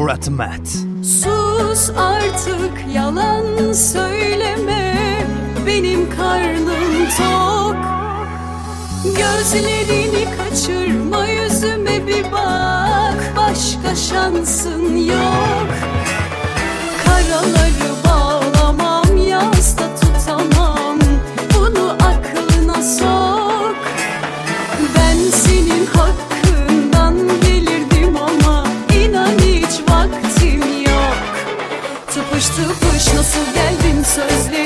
Murat Mert. Sus artık yalan söyleme. Benim karnım tok. Gözlerini kaçırma yüzüme bir bak. Başka şansın yok. Karaları açtı kuş Nasıl geldin sözle?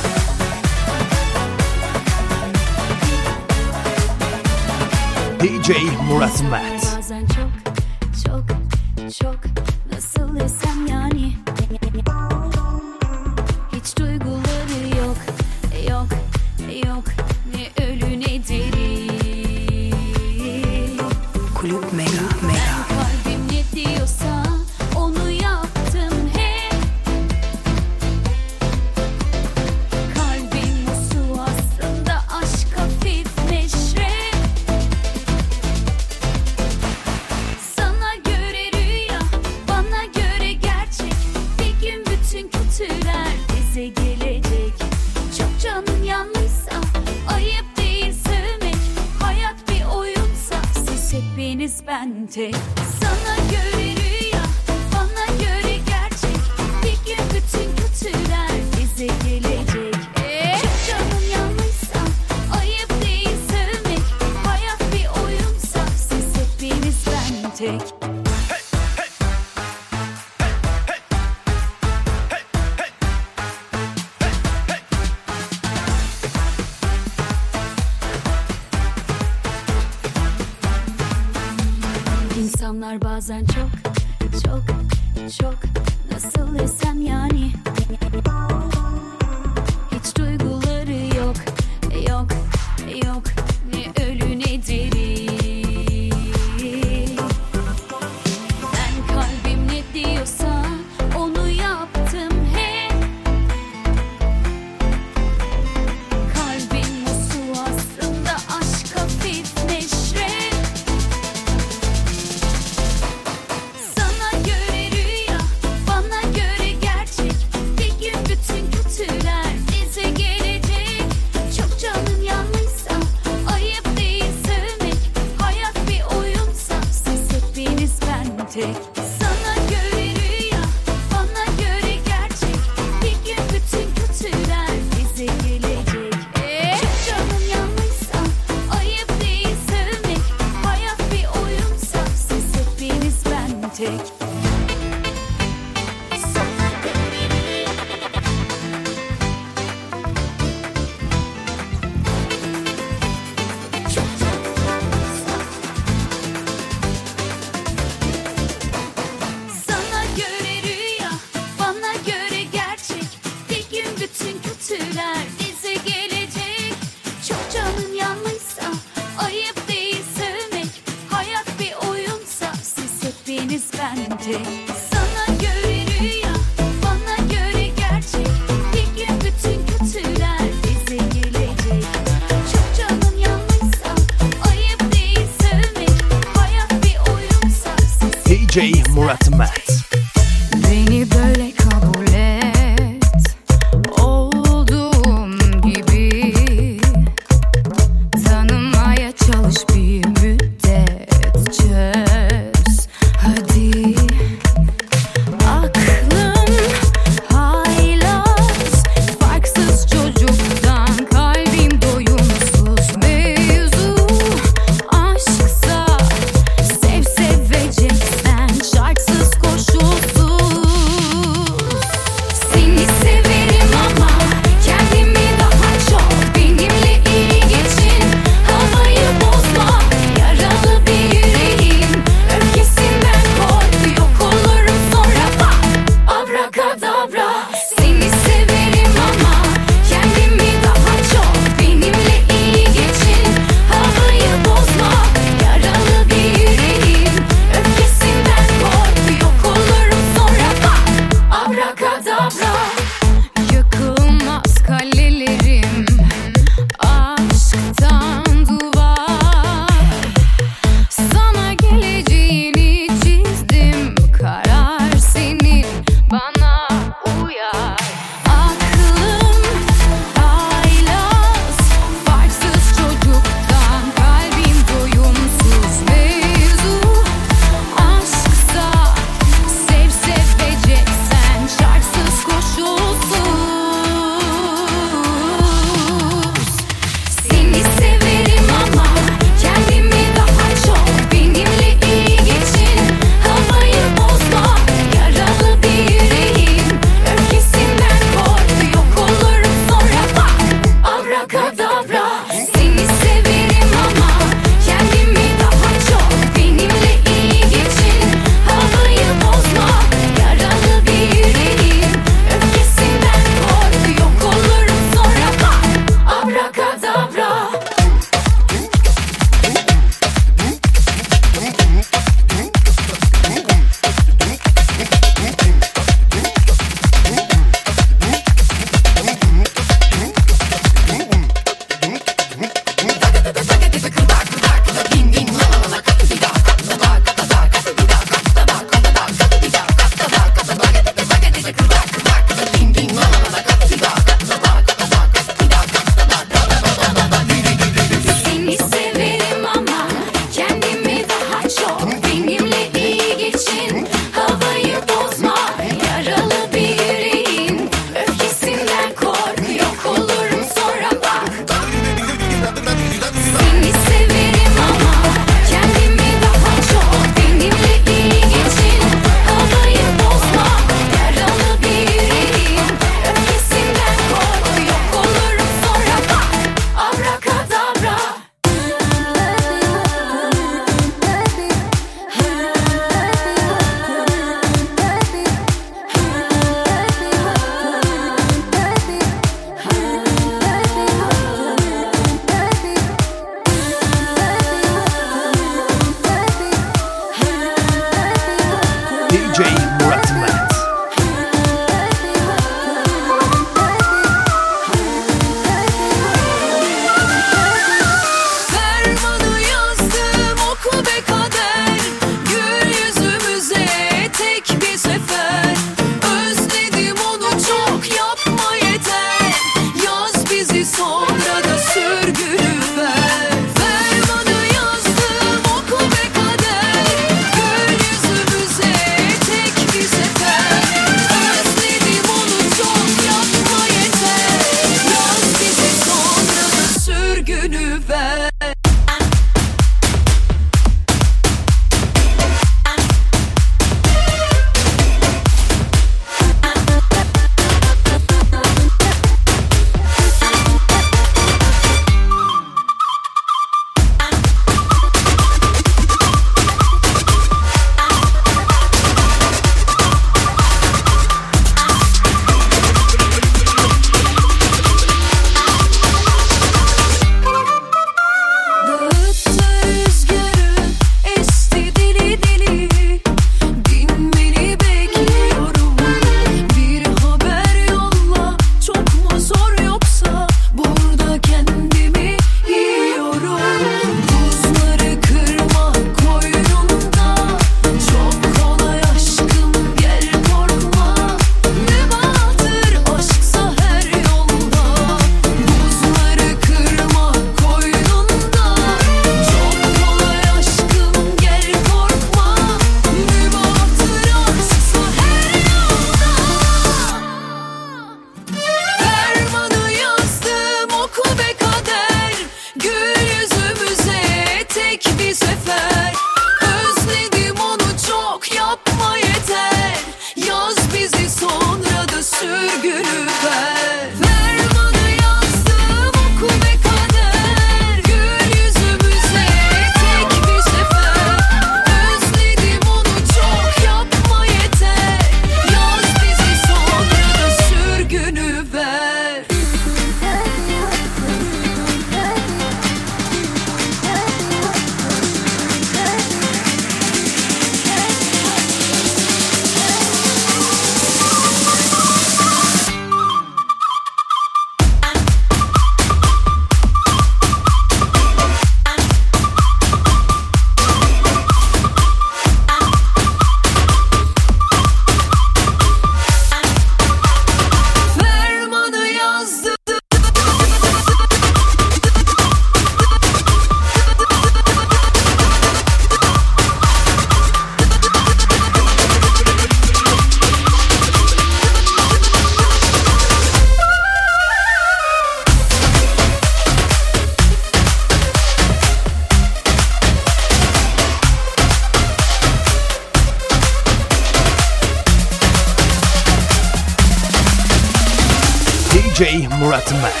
DJ Murat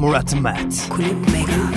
Murat Mert. Kulüp Mega.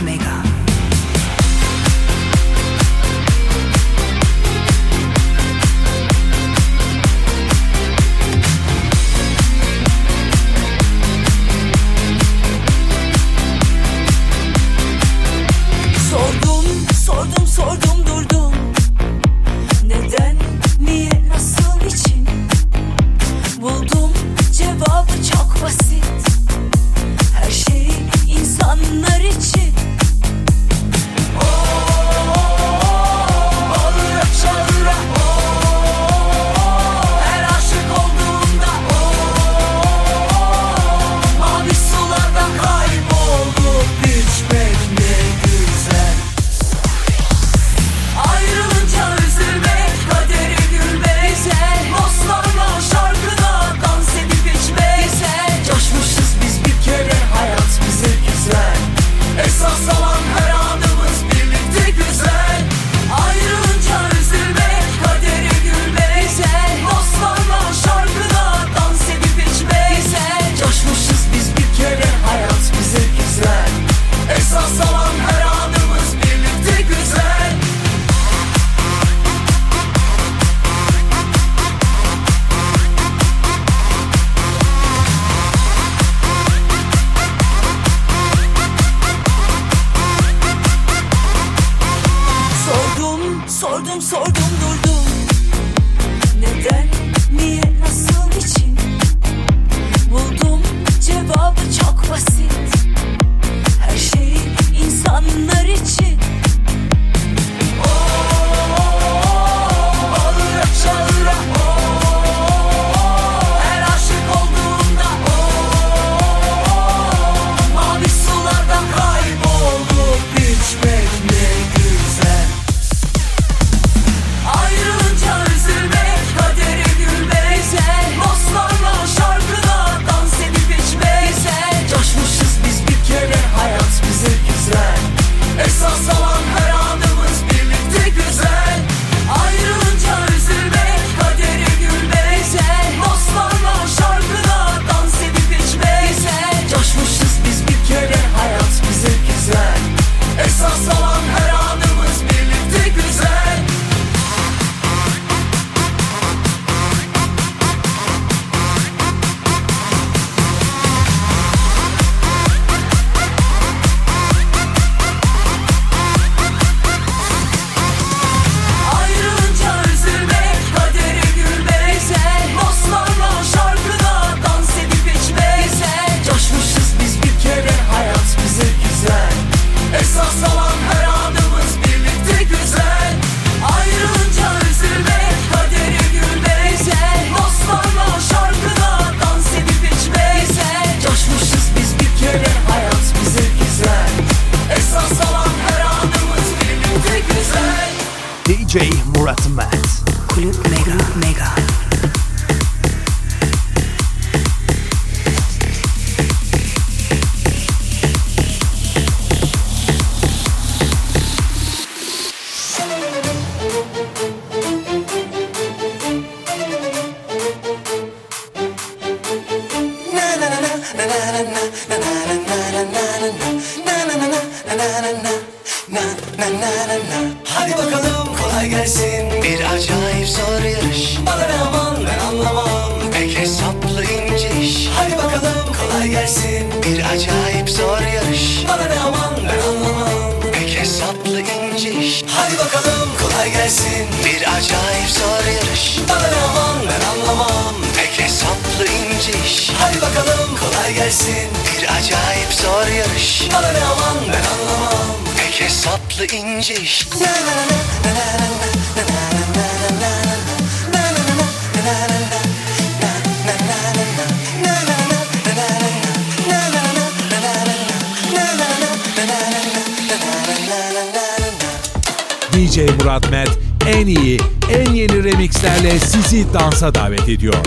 ediyor.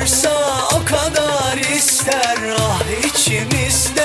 varsa o kadar ister. Ah içimizde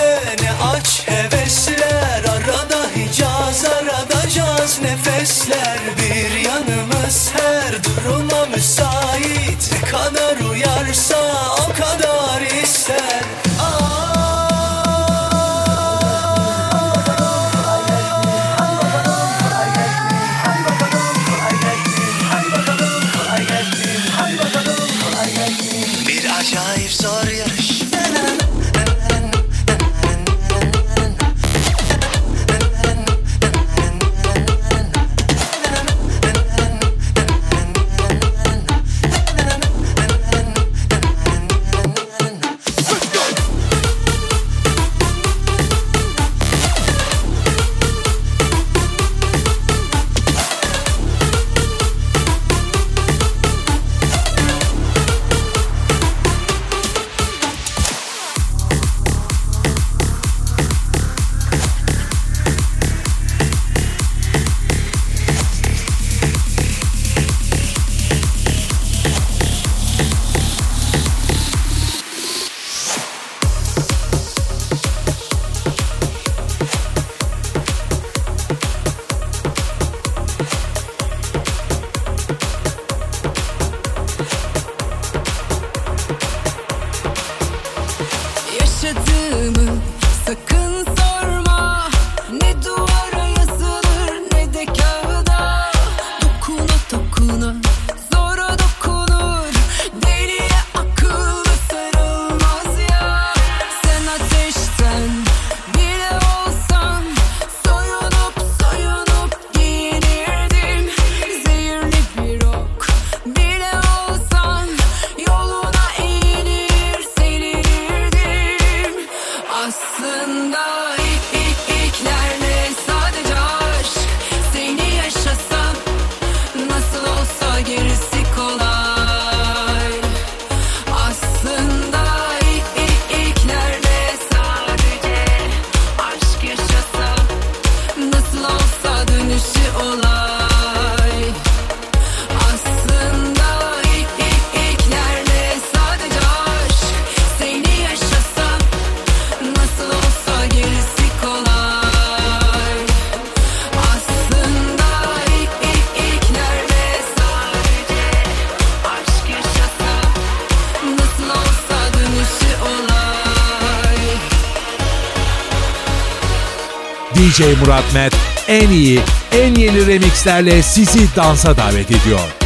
DJ Murat Met en iyi, en yeni remixlerle sizi dansa davet ediyor.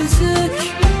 Yüzük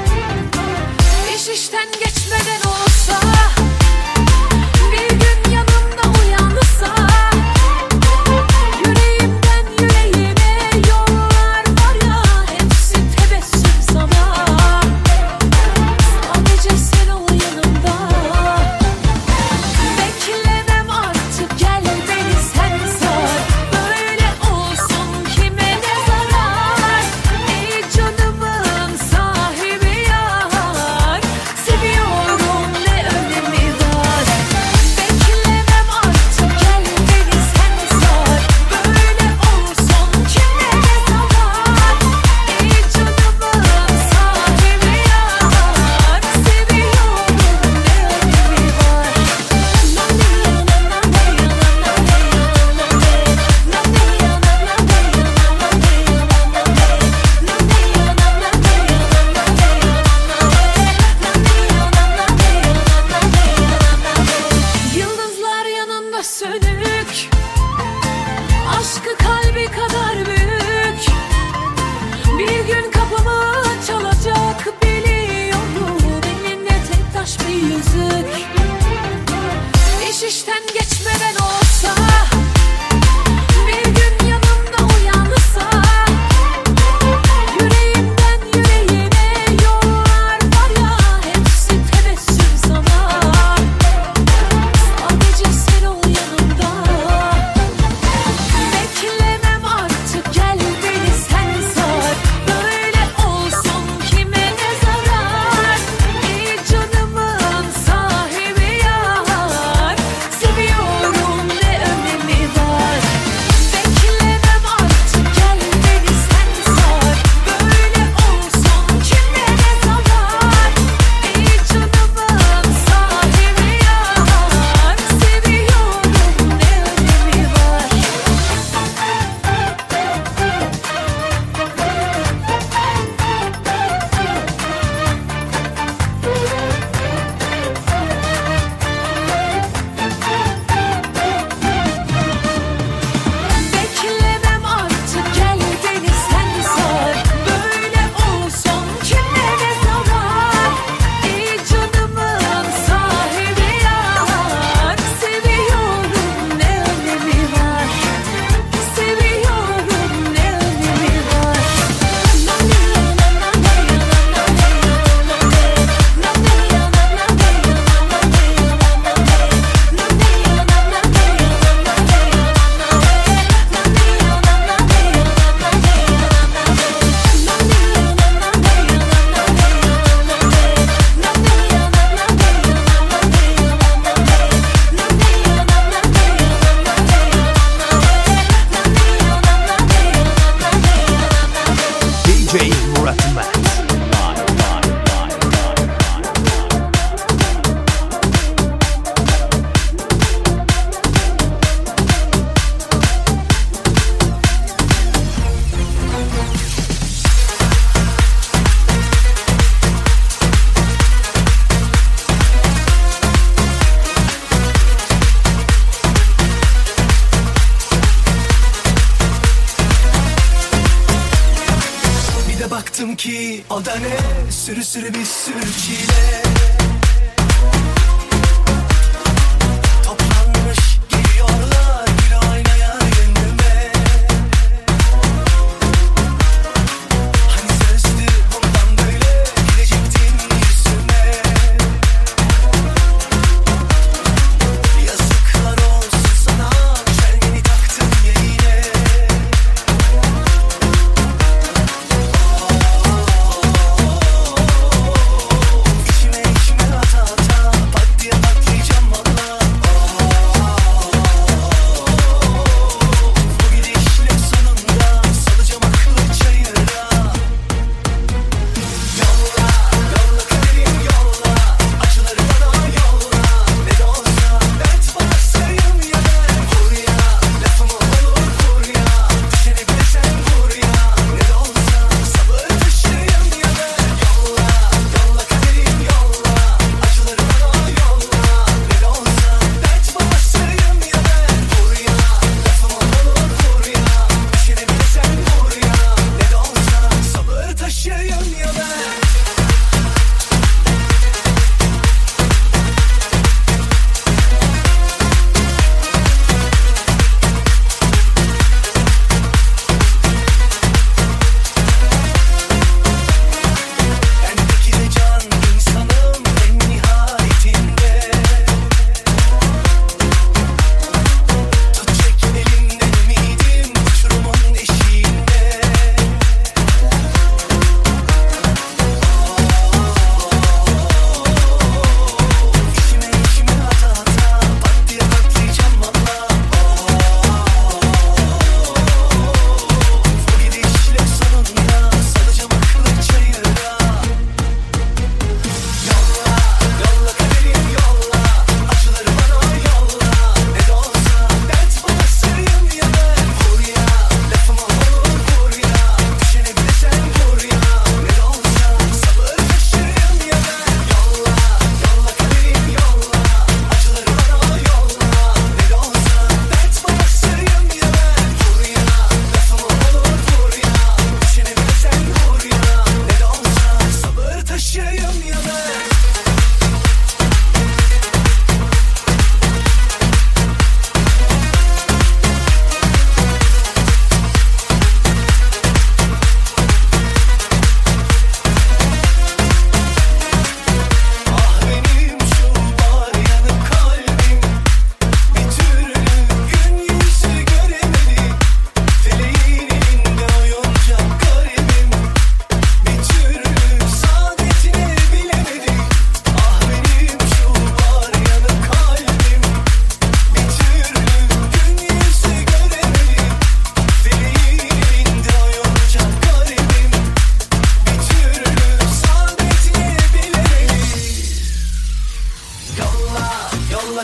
Sürü sürü bir sürü çile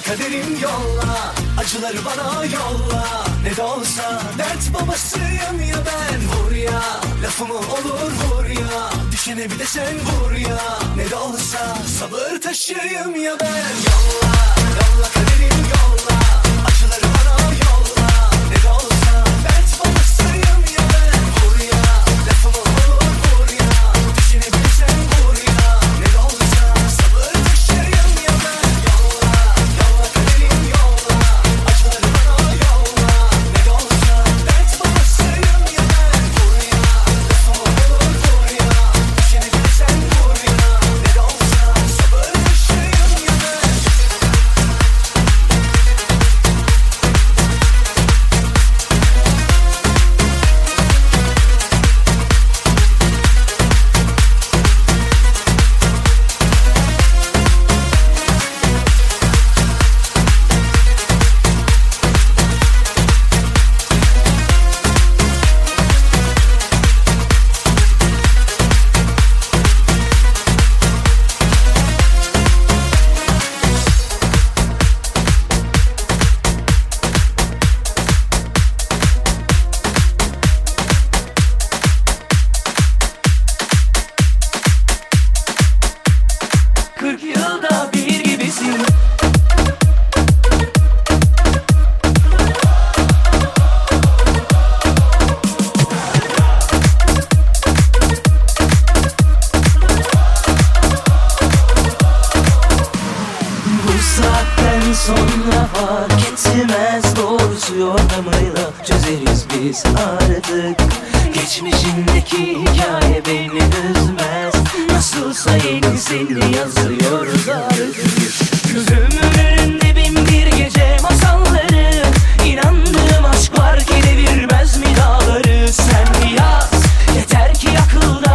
Kaderim yolla Acıları bana yolla. Ne de olsa dert babasıyım ya ben Vur ya. Lafımı olur vur ya. Düşene bir de sen vur ya. Ne de olsa sabır taşıyım ya ben. Yolla yolla kaderim yolla. fark etmez. Doğrusu yordamıyla çözeriz biz artık. Geçmişindeki hikaye beni üzmez. Nasılsa yenisini yazıyoruz artık. Gözümün dibimdir gece masalları. İnandığım aşk var ki devirmez mi dağları? Sen yaz yeter ki akılda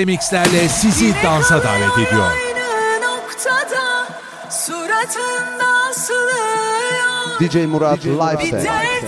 remixlerle sizi Yine dansa davet ediyor. Noktada, DJ Murat Live Set.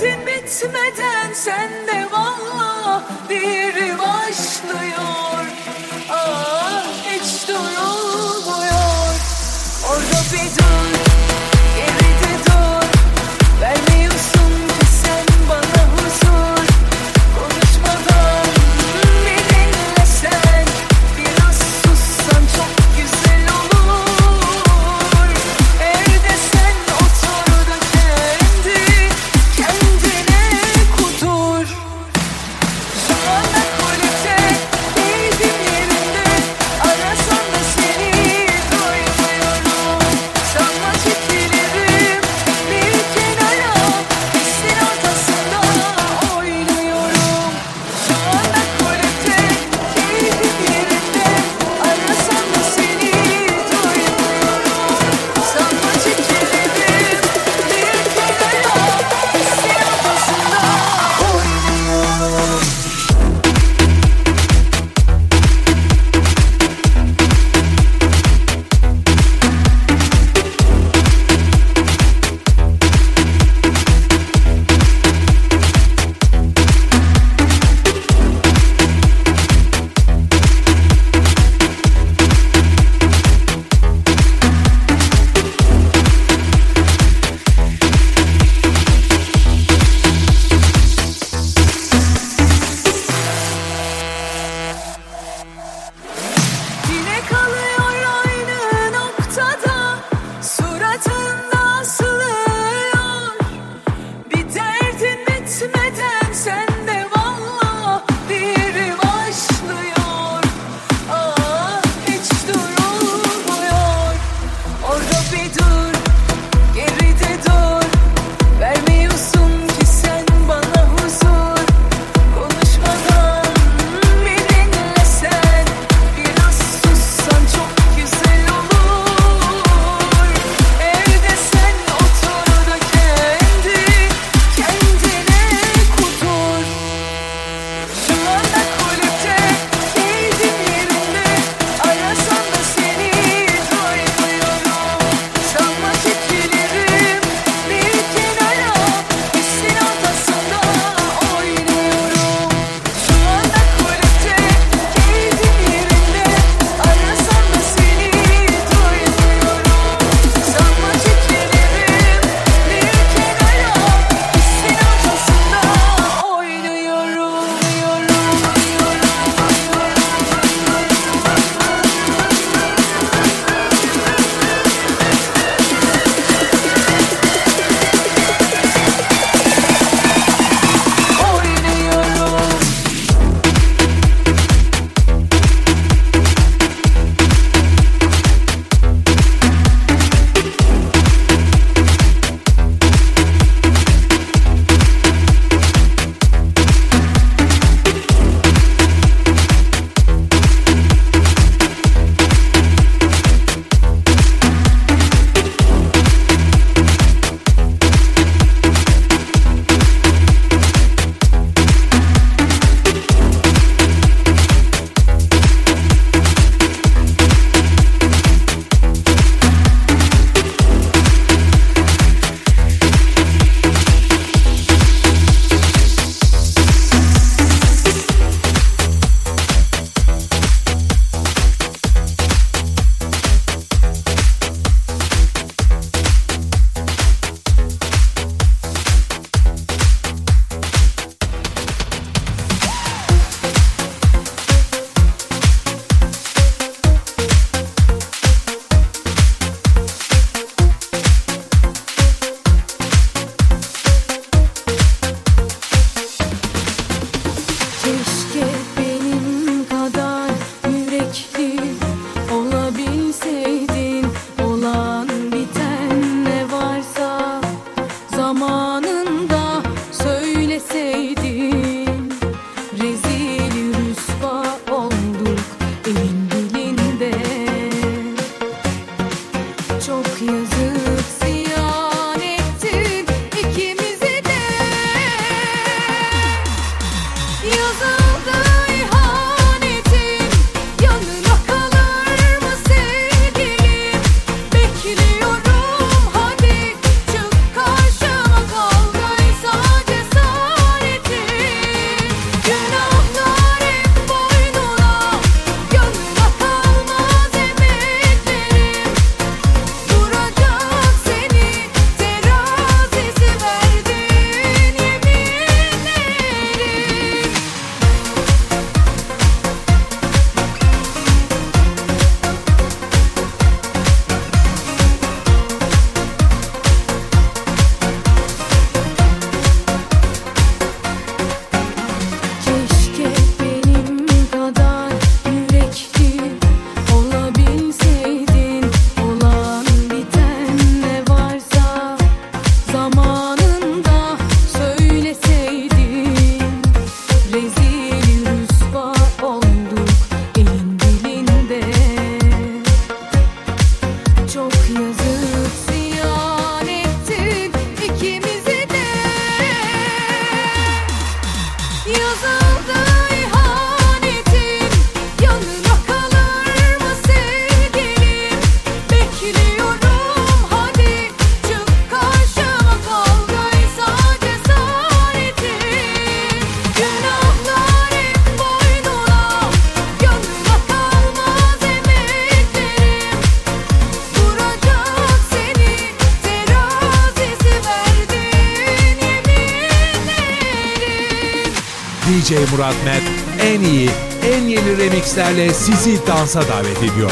Sizi dansa davet ediyor.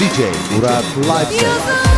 DJ Murat. Yazıldı